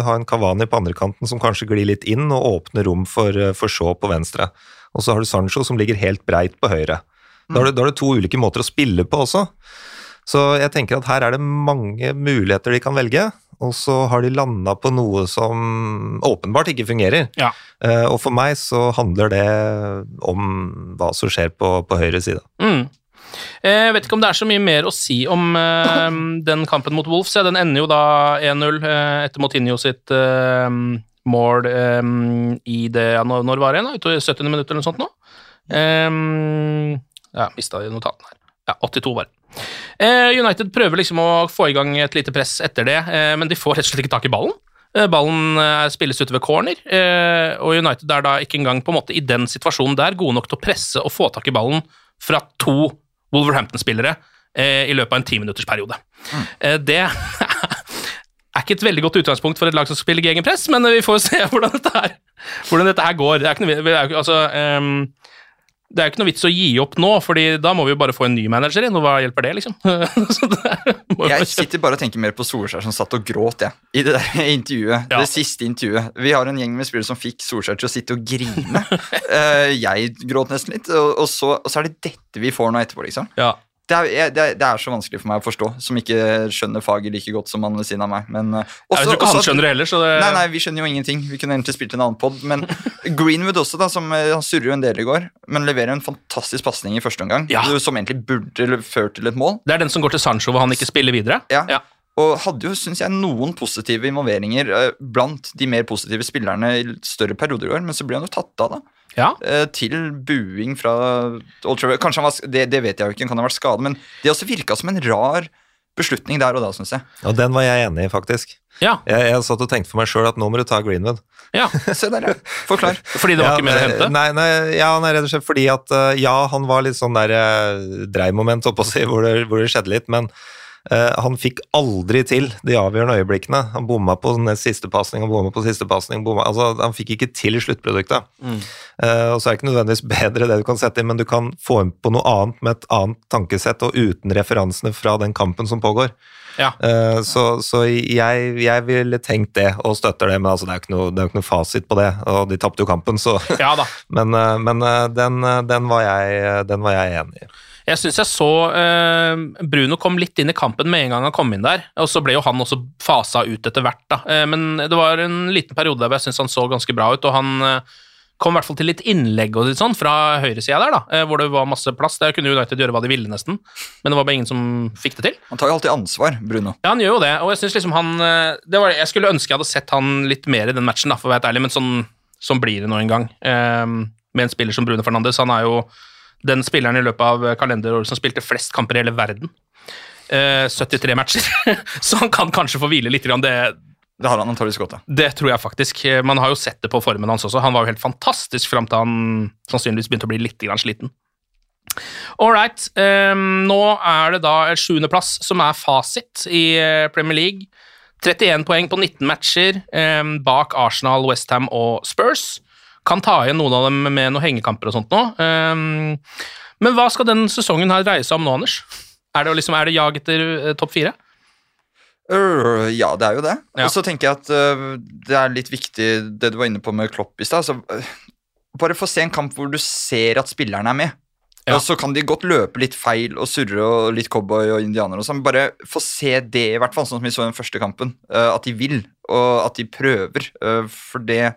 ha en Cavani på andre kanten som kanskje glir litt inn og åpner rom for, for Shaw på venstre. Og så har du Sancho som ligger helt breit på høyre. Da har, du, da har du to ulike måter å spille på også. Så jeg tenker at her er det mange muligheter de kan velge, og så har de landa på noe som åpenbart ikke fungerer. Ja. Eh, og for meg så handler det om hva som skjer på, på høyre side. Mm. Eh, Jeg vet ikke om det er så mye mer å si om uh, den kampen mot Wolfs. Ja, den ender jo da 1-0 uh, etter Motinho sitt uh, mål um, i det ja, Når var det igjen? i 70. minutt eller noe sånt nå? Um, ja, mista notatene her. Ja, 82 var det. Eh, United prøver liksom å få i gang et lite press etter det, eh, men de får rett og slett ikke tak i ballen. Eh, Ballen spilles ute ved corner, og United er da ikke engang på en måte i den situasjonen der gode nok til å presse og få tak i ballen fra to Wolverhampton-spillere i løpet av en timinuttersperiode. Eh, det er ikke et veldig godt utgangspunkt for et lag som spiller gegenpress, men vi får se hvordan dette her, hvordan dette her går. Det er ikke noe, altså, ehm, det er jo ikke noe vits å gi opp nå, fordi da må vi jo bare få en ny manager inn, og hva hjelper det, liksom? Det Jeg sitter bare og tenker mer på Solskjær som satt og gråt jeg, i det der intervjuet. Ja. Det siste intervjuet. Vi har en gjeng med spillere som fikk Solskjær til å sitte og grine. Eh, jeg gråt nesten litt, og, og, så, og så er det dette vi får nå etterpå, liksom. ja. Det er, jeg, det, er, så vanskelig for meg å forstå, som ikke skjønner faget like godt som han ved siden av meg. Men, også, Jeg tror ikke han skjønner det heller, så det Nei, nei, vi skjønner jo ingenting. Vi kunne egentlig spilt en annen pod. Men Greenwood også, da, som eh, han surrer jo en del i går, men leverer en fantastisk pasning i første omgang. Ja. Som egentlig burde ført til et mål. Det er den som går til Sancho, hvor han ikke spiller videre? Ja. Ja. Og hadde jo, syns jeg, noen positive involveringer eh, blant de mer positive spillerne i større perioder i år, men så ble han jo tatt av, da. Ja. Eh, til buing fra Old Trevor. Kanskje han var, det, det vet jeg jo ikke, han kan ha vært skade, men det også virka som en rar beslutning der og da, syns jeg. Og den var jeg enig i, faktisk. Ja. Jeg, jeg satt og tenkte for meg sjøl at nå må du ta Greenwood. ja. Se der, ja. Forklar. Fordi det var Ja, ikke mer å hente? Nei, nei, ja, nei, rett og slett fordi at eh, ja, han var litt sånn der dreimoment, dreimoment, på å si, hvor det, skjedde litt, men eh, han fikk aldri til de avgjørende øyeblikkene. Han bomma på siste pasning, han bomma på siste pasning, altså han fikk ikke til sluttproduktet. Mm. og så er det ikke nødvendigvis bedre det du kan sette inn, men du kan få inn på noe annet med et annet tankesett og uten referansene fra den kampen som pågår. Ja. Eh, så så jeg, jeg ville tenkt det, og støtter det, men altså, det er jo ikke, noe- det er jo ikke noe fasit på det. Og de tapte jo kampen, så Ja da. Men, eh, men eh, den, eh, den, var jeg, den var jeg enig i. Jeg syns jeg så eh, Bruno kom litt inn i kampen med en gang han kom inn der, og så ble jo han også fasa ut etter hvert, da. Eh, men det var en liten periode der hvor jeg syns han så ganske bra ut, og han eh, kom i hvert fall til litt innlegg og litt sånn fra høyresida der, da, eh, hvor det var masse plass. Der kunne United gjøre hva de ville, nesten, men det var bare ingen som fikk det til. Han tar jo alltid ansvar, Bruno. Ja, han gjør jo det, og jeg syns liksom han eh, det var, Jeg skulle ønske jeg hadde sett han litt mer i den matchen, da, for å være helt ærlig, men sånn, sånn blir det nå en gang. Eh, med en spiller som Bruno Fernandes. Han er jo den spilleren i løpet av kalenderåret som spilte flest kamper i hele verden. Eh, 73 matcher, så han kan kanskje få hvile litt. Det, Det har han antakeligvis godt av. det tror jeg faktisk. Eh, Man har jo sett det på formen hans også. Han var jo helt fantastisk fram til han sannsynligvis begynte å bli litt sliten. All right. ehm, nå er det da sjuendeplass som er fasit i eh, Premier League. 31 poeng på 19 matcher ehm, bak Arsenal, Westham og Spurs. Kan ta igjen noen av dem med noen hengekamper og sånt nå. Ehm, men hva skal den sesongen her dreie seg om nå, Anders? Er det, liksom, er det jag etter eh, topp fire? Øh, ja, det er jo det. Ja. Og så tenker jeg at øh, det er litt viktig det du var inne på med Klopp i stad. så, øh, Bare få se en kamp hvor du ser at spillerne er med. Ja. Og så kan de godt løpe litt feil og surre og litt cowboy og indianer og sånn. Bare få se det, i hvert fall, sånn som vi så i den første kampen. at de vil, og at de prøver. for det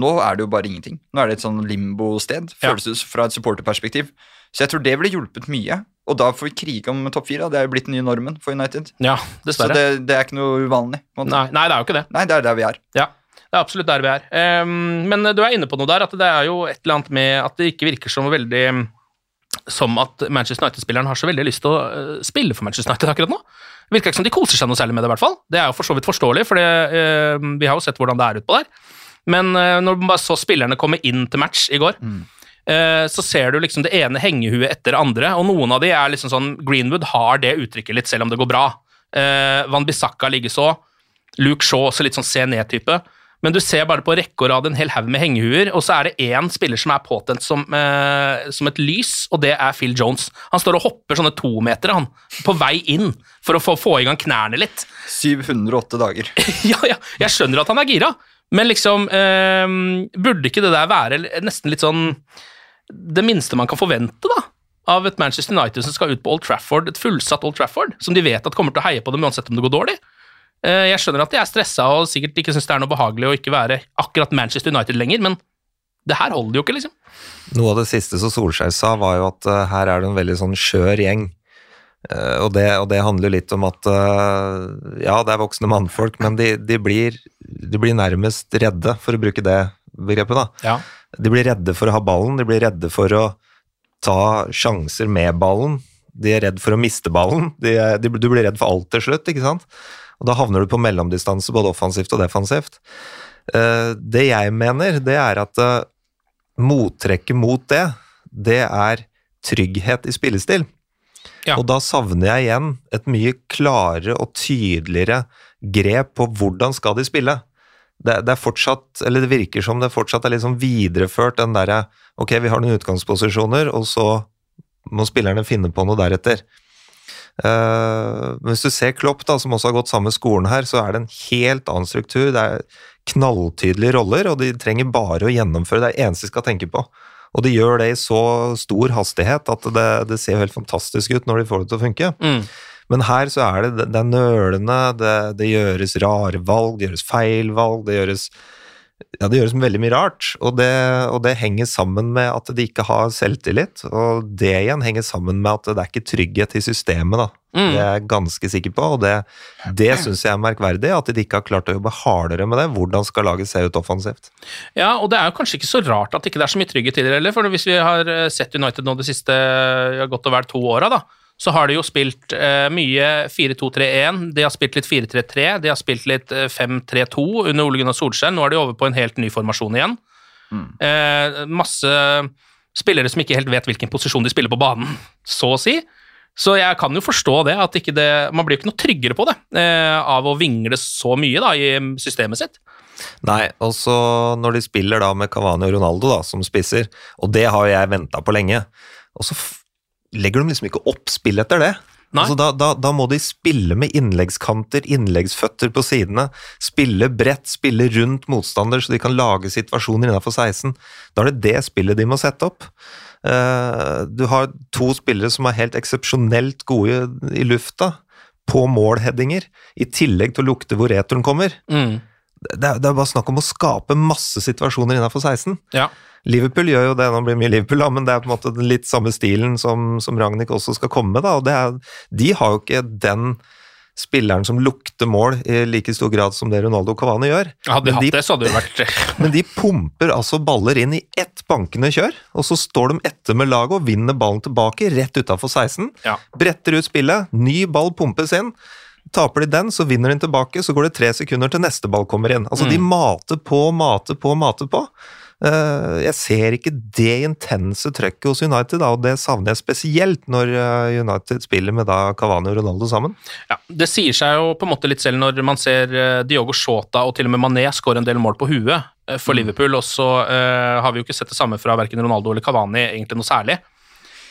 Nå er det jo bare ingenting. Nå er det et sånn limbo-sted, Ja. føles det fra et supporterperspektiv. Så jeg tror det ville hjulpet mye. Og da får vi krige om topp fire. Det er jo blitt den nye normen for United. Ja, Så det, det er ikke noe uvanlig. Nei, nei, det er jo ikke det. Nei, det er der vi er. Ja, det er absolutt der vi er. Um, men du er inne på noe der, at det er jo et eller annet med at det ikke virker som veldig som at Manchester United-spilleren har så veldig lyst til å eh, spille for Manchester United akkurat nå. Virker ikke som de koser seg noe særlig med det, i hvert fall. Det er jo for så vidt forståelig, for det, eh, vi har jo sett hvordan det er utpå der. Men eh, når man bare så spillerne komme inn til match i går, eh, så ser du liksom det ene hengehuet etter det andre, og noen av de er liksom sånn Greenwood har det uttrykket litt, selv om det går bra. Eh, Van Bissaka likeså. Luke Shaw også litt sånn se ned-type. Men du ser bare på rekke og rad en hel haug med hengehuer, og så er det én spiller som er påtent som, som et lys, og det er Phil Jones. Han står og hopper sånne tometere, han, på vei inn, for å få, få i gang knærne litt. 708 dager. ja, ja, jeg skjønner at han er gira, men liksom eh, Burde ikke det der være nesten litt sånn Det minste man kan forvente, da? Av et Manchester United som skal ut på Old Trafford, et fullsatt Old Trafford, som de vet at kommer til å heie på dem uansett om det går dårlig. Eh, jeg skjønner at de er stressa og sikkert ikke syns det er noe behagelig å ikke være akkurat Manchester United lenger, men det her holder jo ikke, liksom. Noe av det siste som Solskjær sa, var jo at eh, her er det en veldig sånn skjør gjeng. Eh, og, det, og det handler jo litt om at eh, ja, det er voksne mannfolk, men de, de, blir, de blir nærmest redde, for å bruke det begrepet. da. Ja. De blir redde for å ha ballen, de blir redde for å ta sjanser med ballen. De er redd for å miste ballen. De de, du blir redd for alt til slutt, ikke sant? Og da havner du på mellomdistanse, både offensivt og defensivt. Eh, det jeg mener, det er at mottrekket mot det, det er trygghet i spillestil. Ja. Og da savner jeg igjen et mye klarere og tydeligere grep på hvordan skal de spille. Det, det er fortsatt, eller det virker som det fortsatt er liksom videreført den derre Ok, vi har noen utgangsposisjoner, og så må spillerne finne på noe deretter. Uh, hvis du ser Klopp, da, som også har gått samme skolen her, så er det en helt annen struktur. Det er knalltydelige roller, og de trenger bare å gjennomføre. Det er det eneste de skal tenke på. Og de gjør det i så stor hastighet at det, det ser helt fantastisk ut når de får det til å funke. Mm. Men her så er det, det er nølende, det, det gjøres rare valg, det gjøres feil valg, det gjøres ja, det gjøres veldig mye rart, og det, og det henger sammen med at de ikke har selvtillit. Og det igjen henger sammen med at det er ikke trygghet i systemet, da. Mm. Det er jeg ganske sikker på, og det, det syns jeg er merkverdig. At de ikke har klart å jobbe hardere med det. Hvordan skal laget se ut offensivt? Ja, og det er jo kanskje ikke så rart at det ikke er så mye trygghet i det heller, for hvis vi har eh, sett United nå de siste ja, godt og vel to åra, da, så har de jo spilt eh, mye 4-2-3-1, de har spilt litt 4-3-3, de har spilt litt eh, 5-3-2 under Ole Gunnar Solskjær, nå er de over på en helt ny formasjon igjen. Eh, masse spillere som ikke helt vet hvilken posisjon de spiller på banen, så å si. Så jeg kan jo forstå det, at det, man blir jo ikke noe tryggere på det eh, av å vingle så mye da, i systemet sitt. Nei, og så når de spiller da med Cavani og Ronaldo da, som spisser, og det har jeg venta på lenge, og så legger de liksom ikke opp spill etter det. Altså da, da, da må de spille med innleggskanter, innleggsføtter på sidene, spille bredt, spille rundt motstander så de kan lage situasjoner innenfor 16. Da er det det spillet de må sette opp. Eh, du har to spillere som er helt eksepsjonelt gode i lufta, på målheadinger, i tillegg til å lukte hvor returen kommer Mm. Det er, bare snakk om å skape masse situasjoner innenfor 16. Ja. Liverpool gjør jo det, nå blir det mye Liverpool, da, men det er på en måte den litt samme stilen som, som Ragnhild også skal komme med. Da, og det er, de har jo ikke den spilleren som lukter mål i like stor grad som det Ronaldo Cavani gjør. Hadde de hatt de, det, så hadde det vært men de pumper altså baller inn i ett bankende kjør, og så står de etter med laget og vinner ballen tilbake rett utafor 16. Ja. Bretter ut spillet, ny ball pumpes inn. Taper de den, så vinner de tilbake, så går det tre sekunder til neste ball kommer inn. Altså, De mater på, mater på, mater på. Eh, jeg ser ikke det intense trøkket hos United, da, og det savner jeg spesielt når eh, United spiller med da Cavani og Ronaldo sammen. Ja, Det sier seg jo på en måte litt selv når man ser eh, Diogo Shota og til og med Mané skåre en del mål på huet for Liverpool, og så uh, har vi jo ikke sett det samme fra verken Ronaldo eller Cavani egentlig noe særlig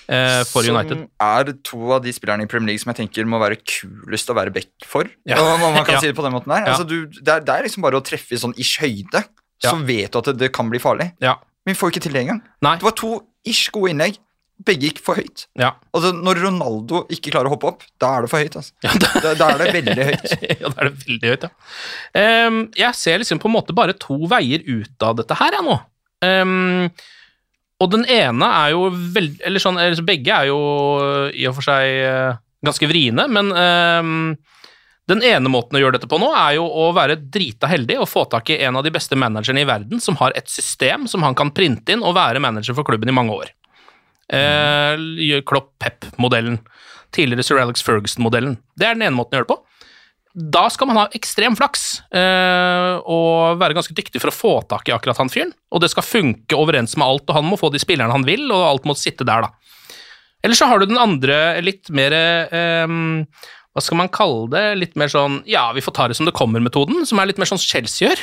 eh, for United. Som er to av de spillerne i Premier League som jeg tenker må være kulest å være back for. Ja. Og man kan Ja. si det på den måten der. Ja. Altså, du, det, er, det er liksom bare å treffe i sånn ish høyde, så vet du at det, det kan bli farlig. Ja. Men vi får ikke til det engang. Nei. Det var to ish gode innlegg. Begge gikk for høyt. Ja. Altså, når Ronaldo ikke klarer å hoppe opp, da er det for høyt. Altså. Da, Da, er det veldig høyt. ja, da er det veldig høyt, ja. Um, jeg ser liksom på en måte bare to veier ut av dette her, jeg nå. Ehm, og den ene er jo veld, Eller sånn, eller begge er jo i og for seg eh, ganske vriene, men um, den ene måten å gjøre dette på nå, er jo å være drita heldig og få tak i en av de beste managerne i verden som har et system som han kan printe inn og være manager for klubben i mange år. Eh, Klopp-Pep-modellen. Tidligere Sir Alex Ferguson-modellen. Det er den ene måten å gjøre det på. Da skal man ha ekstrem flaks eh, og være ganske dyktig for å få tak i akkurat han fyren. Og det skal funke overens med alt, og han må få de spillerne han vil, og alt må sitte der, da. Eller så har du den andre litt mer eh, Hva skal man kalle det? Litt mer sånn ja, vi får ta det som det kommer-metoden, som er litt mer sånn Chelsea gjør.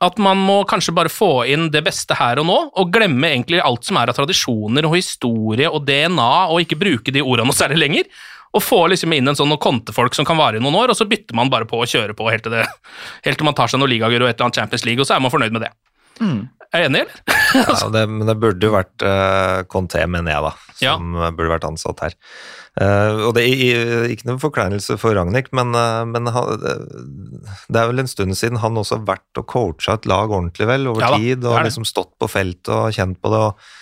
At man må kanskje bare få inn det beste her og nå, og glemme egentlig alt som er av tradisjoner og historie og DNA, og ikke bruke de ordene noe særlig lenger. Og få liksom inn en sånn noen kontefolk som kan vare i noen år, og så bytter man bare på å kjøre på helt til, det, helt til man tar seg noen ligagull og et eller annet Champions League, og så er man fornøyd med det. Er du enig, eller? Ja, det, men det burde jo vært uh, Conté, mener jeg, da, som ja. burde vært ansatt her. Uh, og det er ikke noen forkleinelse for Ragnhild, men, uh, men han, det, er vel en stund siden han også har vært og coacha et lag ordentlig, vel, over Ja tid, og det. liksom stått på feltet og kjent på det. og eh,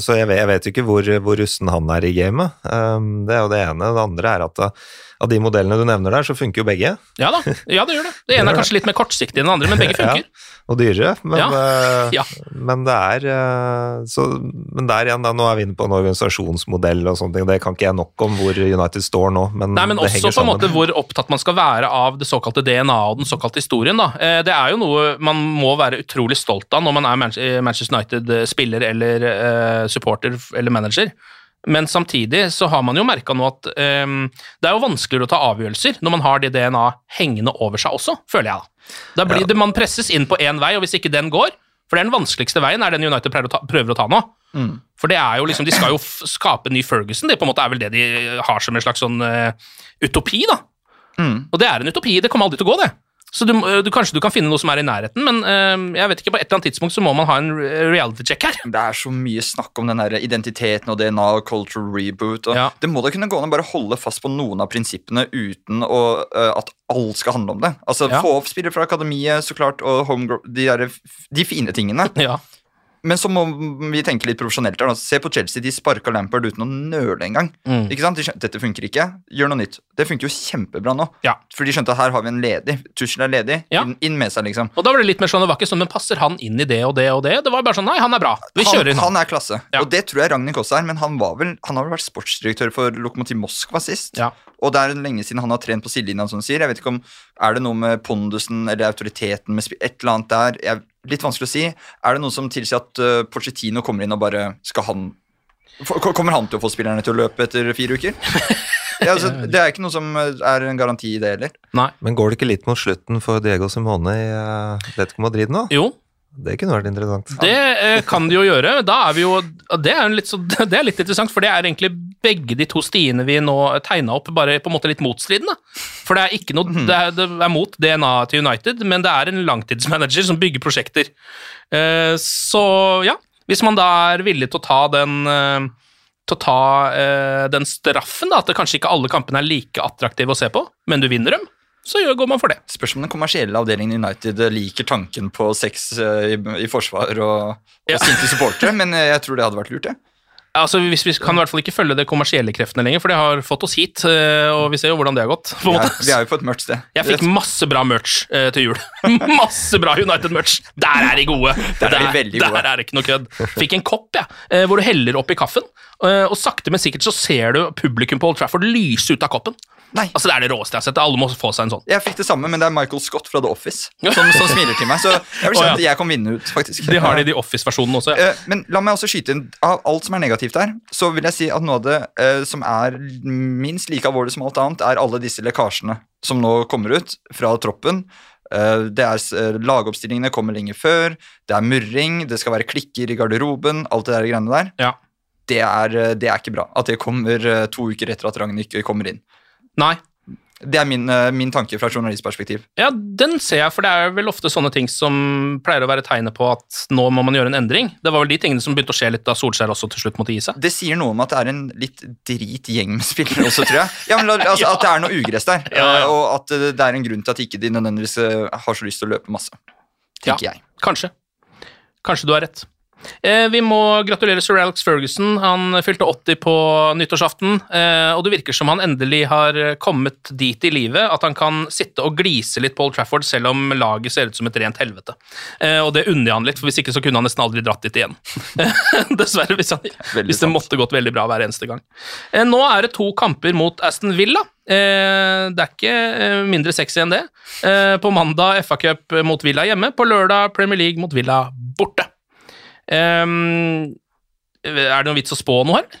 så jeg vet, jeg vet jo ikke hvor, hvor russen han er i gamet. Eh, det er jo det ene. Det andre er at eh, av de modellene du nevner der, så funker jo begge. Ja da, ja det gjør det. Det ene er kanskje litt mer kortsiktig enn det andre, men begge funker. og dyrere, men, Ja, eh, men det er eh, så, Men der igjen, da, nå er vi inne på en organisasjonsmodell og sånne ting. Det kan ikke jeg nok om hvor United står nå, men, Nei, men det også henger på en sammen. måte hvor opptatt man skal være av det såkalte DNA og den såkalte historien. da. Eh, Det er jo noe man må være utrolig stolt av når man er Manchester United-spiller eller supporter eller manager. Men samtidig så har man jo merka nå at um, det er jo vanskeligere å ta avgjørelser når man har det DNA hengende over seg også, føler jeg da. Da blir det Man presses inn på én vei, og hvis ikke den går For det er den vanskeligste veien, er den United å ta, prøver å ta nå. For det er jo liksom, De skal jo skape en ny Ferguson. Det på en måte er vel det de har som en slags sånn uh, utopi, da. Og det er en utopi. Det kommer aldri til å gå, det. Så du, du, kanskje du kan finne noe som er i nærheten, men uh, jeg vet ikke, på et eller annet tidspunkt så må man ha en reality check her. Det er så mye snakk om den der identiteten og DNA og cultural reboot. Og Ja. Det må da kunne gå an å bare holde fast på noen av prinsippene uten å, uh, at alt skal handle om det. Altså Ja. Få opp spillere fra akademiet så klart, og homegrow, de, der, de fine tingene. Ja. Men så må vi tenke litt profesjonelt. her. Se på Chelsea, de sparka Lampard uten å nøle engang. Mm. Ikke sant? De skjønte, Dette funker ikke, gjør noe nytt. Det funker jo kjempebra nå. Ja. For de skjønte at her har vi en ledig. Tussel er ledig. Ja. Inn, inn med seg, liksom. Og da var det litt mer sånn, det var ikke sånn, men passer han inn i det og det og det? Det var bare sånn, nei, han er bra. Vi han, kjører inn. han er klasse, Ja. og det tror jeg Ragnhild også er. Men han, var vel, han har vel vært sportsdirektør for Lokomotiv Moskva sist. Ja. Og det er lenge siden han har trent på sidelinja, som sier. Jeg vet ikke om Er det noe med pondusen eller autoriteten med Et eller annet der. Jeg, litt vanskelig å si. Er det noe som tilsier at uh, Pochettino kommer inn og bare Skal han Kommer han til å få spillerne til å løpe etter fire uker? Ja, altså, det er ikke noe som er en garanti i det heller. Nei. Men går det ikke litt mot slutten for Diego Simone i uh, Atletico Madrid nå? Jo, Det kunne vært interessant. det eh, kan de jo gjøre. Da er vi jo det er, litt så, det er litt interessant, for det er egentlig begge de to stiene vi nå tegna opp, bare på en måte litt motstridende. For det er ikke noe Det er, det er mot DNA til United, men det er en langtidsmanager som bygger prosjekter. Eh, så ja, hvis man da er villig til å ta den eh, til å ta eh, den straffen, da, at kanskje ikke alle kampene er like attraktive å se på, men du vinner dem, så går man for det. Spørs om den kommersielle avdelingen i United liker tanken på sex eh, i, i forsvar og, og Ja. sinte supportere, men eh, jeg tror det hadde vært lurt, det. Altså, hvis Vi kan i hvert fall ikke følge de kommersielle kreftene lenger, for det har fått oss hit, eh, og vi ser jo hvordan det har gått. på en Vi er, vi er jo på et mørkt sted. Jeg fikk masse bra merch eh, til jul. masse bra United-merch! Der er de gode! Der er de gode. Der er det ikke noe kødd. Fikk en kopp jeg, ja, hvor du heller oppi kaffen, eh, og sakte, men sikkert så ser du publikum på Old Trafford lyse ut av koppen. Nei. Altså, Det er det råeste jeg har sett. Alle må få seg en sånn. Jeg fikk det samme, men det er Michael Scott fra The Office som, som smiler til meg. Så jeg vil si oh, ja. at jeg kan vinne ut, faktisk. De har det i The Office-versjonen også. Ja. Eh, Men la meg også skyte inn Av alt som er negativt her, så vil jeg si at noe av det eh, som er minst like alvorlig som alt annet, er alle disse lekkasjene som nå kommer ut fra troppen. Eh, det er eh, Lagoppstillingene kommer lenger før, det er murring, det skal være klikker i garderoben, alt det der greiene der. Ja. Det er, eh, det er ikke bra. At det kommer eh, to uker etter at Ragnhild kommer inn. Nei. Det er min, eh, min tanke fra journalistperspektiv. Ja, den ser jeg, for det er vel ofte sånne ting som pleier å være tegnet på at nå må man gjøre en endring. Det var vel de tingene som begynte å skje litt da Solskjær også til slutt måtte gi seg. Det sier noe om at det er en litt drit gjeng med spillere også, tror jeg. Ja, men altså, ja. At det er noe ugress der, Ja, ja. og at det er en grunn til at ikke de nødvendigvis har så lyst til å løpe masse. Tenker jeg. Kanskje. Kanskje du har rett. Eh, vi må gratulere sir Alex Ferguson. Han fylte 80 på nyttårsaften, eh, og det virker som han endelig har kommet dit i livet at han kan sitte og glise litt på Old Trafford selv om laget ser ut som et rent helvete. Eh, og det unner jeg han litt, for hvis ikke så kunne han nesten aldri dratt dit igjen. Dessverre, hvis, han, hvis det måtte gått veldig bra hver eneste gang. Nå er det to kamper mot Aston Villa. Eh, det er ikke mindre sexy enn det. Eh, på mandag FA Cup mot Villa hjemme, på lørdag Premier League mot Villa borte. Ehm, er det noen vits å spå noe her?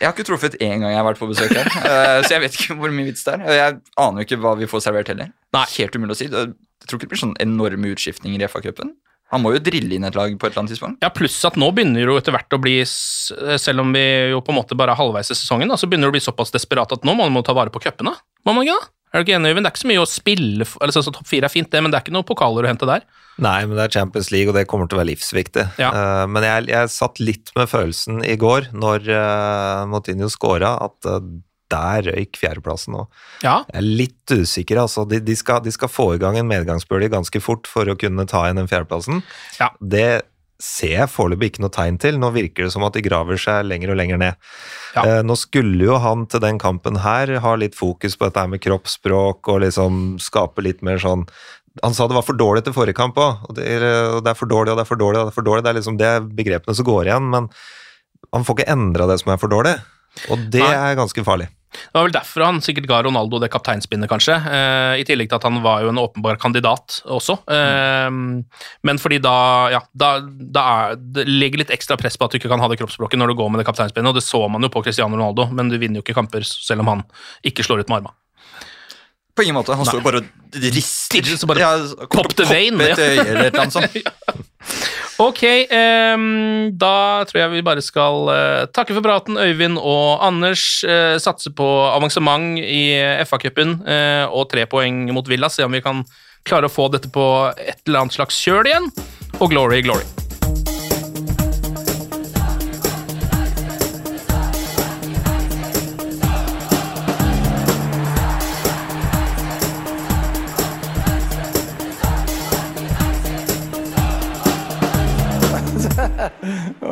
Jeg har ikke truffet én gang jeg har vært på besøk her, eh, så jeg vet ikke hvor mye vits det er. Jeg aner jo ikke hva vi får servert heller. Nei. Helt umulig å si. Jeg tror ikke det blir sånn enorme utskiftninger i FA-cupen. Han må jo drille inn et lag på et eller annet tidspunkt. Ja, Pluss at nå begynner det jo etter hvert å bli, selv om vi jo på en måte bare er halvveis i sesongen, da, så begynner det å bli såpass desperat at nå må man ta vare på cupene. Må man ikke da? Er du ikke enig, Øyvind? Det er ikke så mye å spille for, eller sånn Topp fire er fint, det, men det er ikke noen pokaler å hente der. Nei, men det er Champions League, og det kommer til å være livsviktig. Ja. Uh, men jeg, jeg satt litt med følelsen i går, når uh, Moutinho scora, at uh, der røyk fjerdeplassen nå. Ja, Jeg er litt usikker, altså. De, de, skal, de skal få i gang en medgangsbølge ganske fort for å kunne ta igjen den fjerdeplassen. Ja. Det ser jeg foreløpig ikke noe tegn til. Nå virker det som at de graver seg lenger og lenger ned. Ja. Eh, nå skulle jo han til den kampen her ha litt fokus på dette med kroppsspråk og liksom skape litt mer sånn han sa det var for dårlig til forrige kamp òg. Og, det og det er for dårlig, og det er for dårlig, og det er for dårlig. Det er liksom det begrepene som går igjen, men han får ikke endra det som er for dårlig. Og det Nei. er ganske farlig. Det var vel derfor han sikkert ga Ronaldo det kapteinspinnet, kanskje. Eh, I tillegg til at han var jo en åpenbar kandidat også. Eh, men fordi da, ja, da, da er, det legger litt ekstra press på at du ikke kan ha det kroppsspråket når du går med det kapteinspinnet, og det så man jo på Cristiano Ronaldo, men du vinner jo ikke kamper selv om han ikke slår ut med armene. På ingen måte. Han står jo bare og rister. Så bare pop the vein, ja. eller et eller annet sånt. Ok, um, da tror jeg vi bare skal uh, takke for praten, Øyvind og Anders. Uh, satse på avansement i FA-cupen uh, og tre poeng mot Villa. Se om vi kan klare å få dette på et eller annet slags kjøl igjen. Og glory, glory.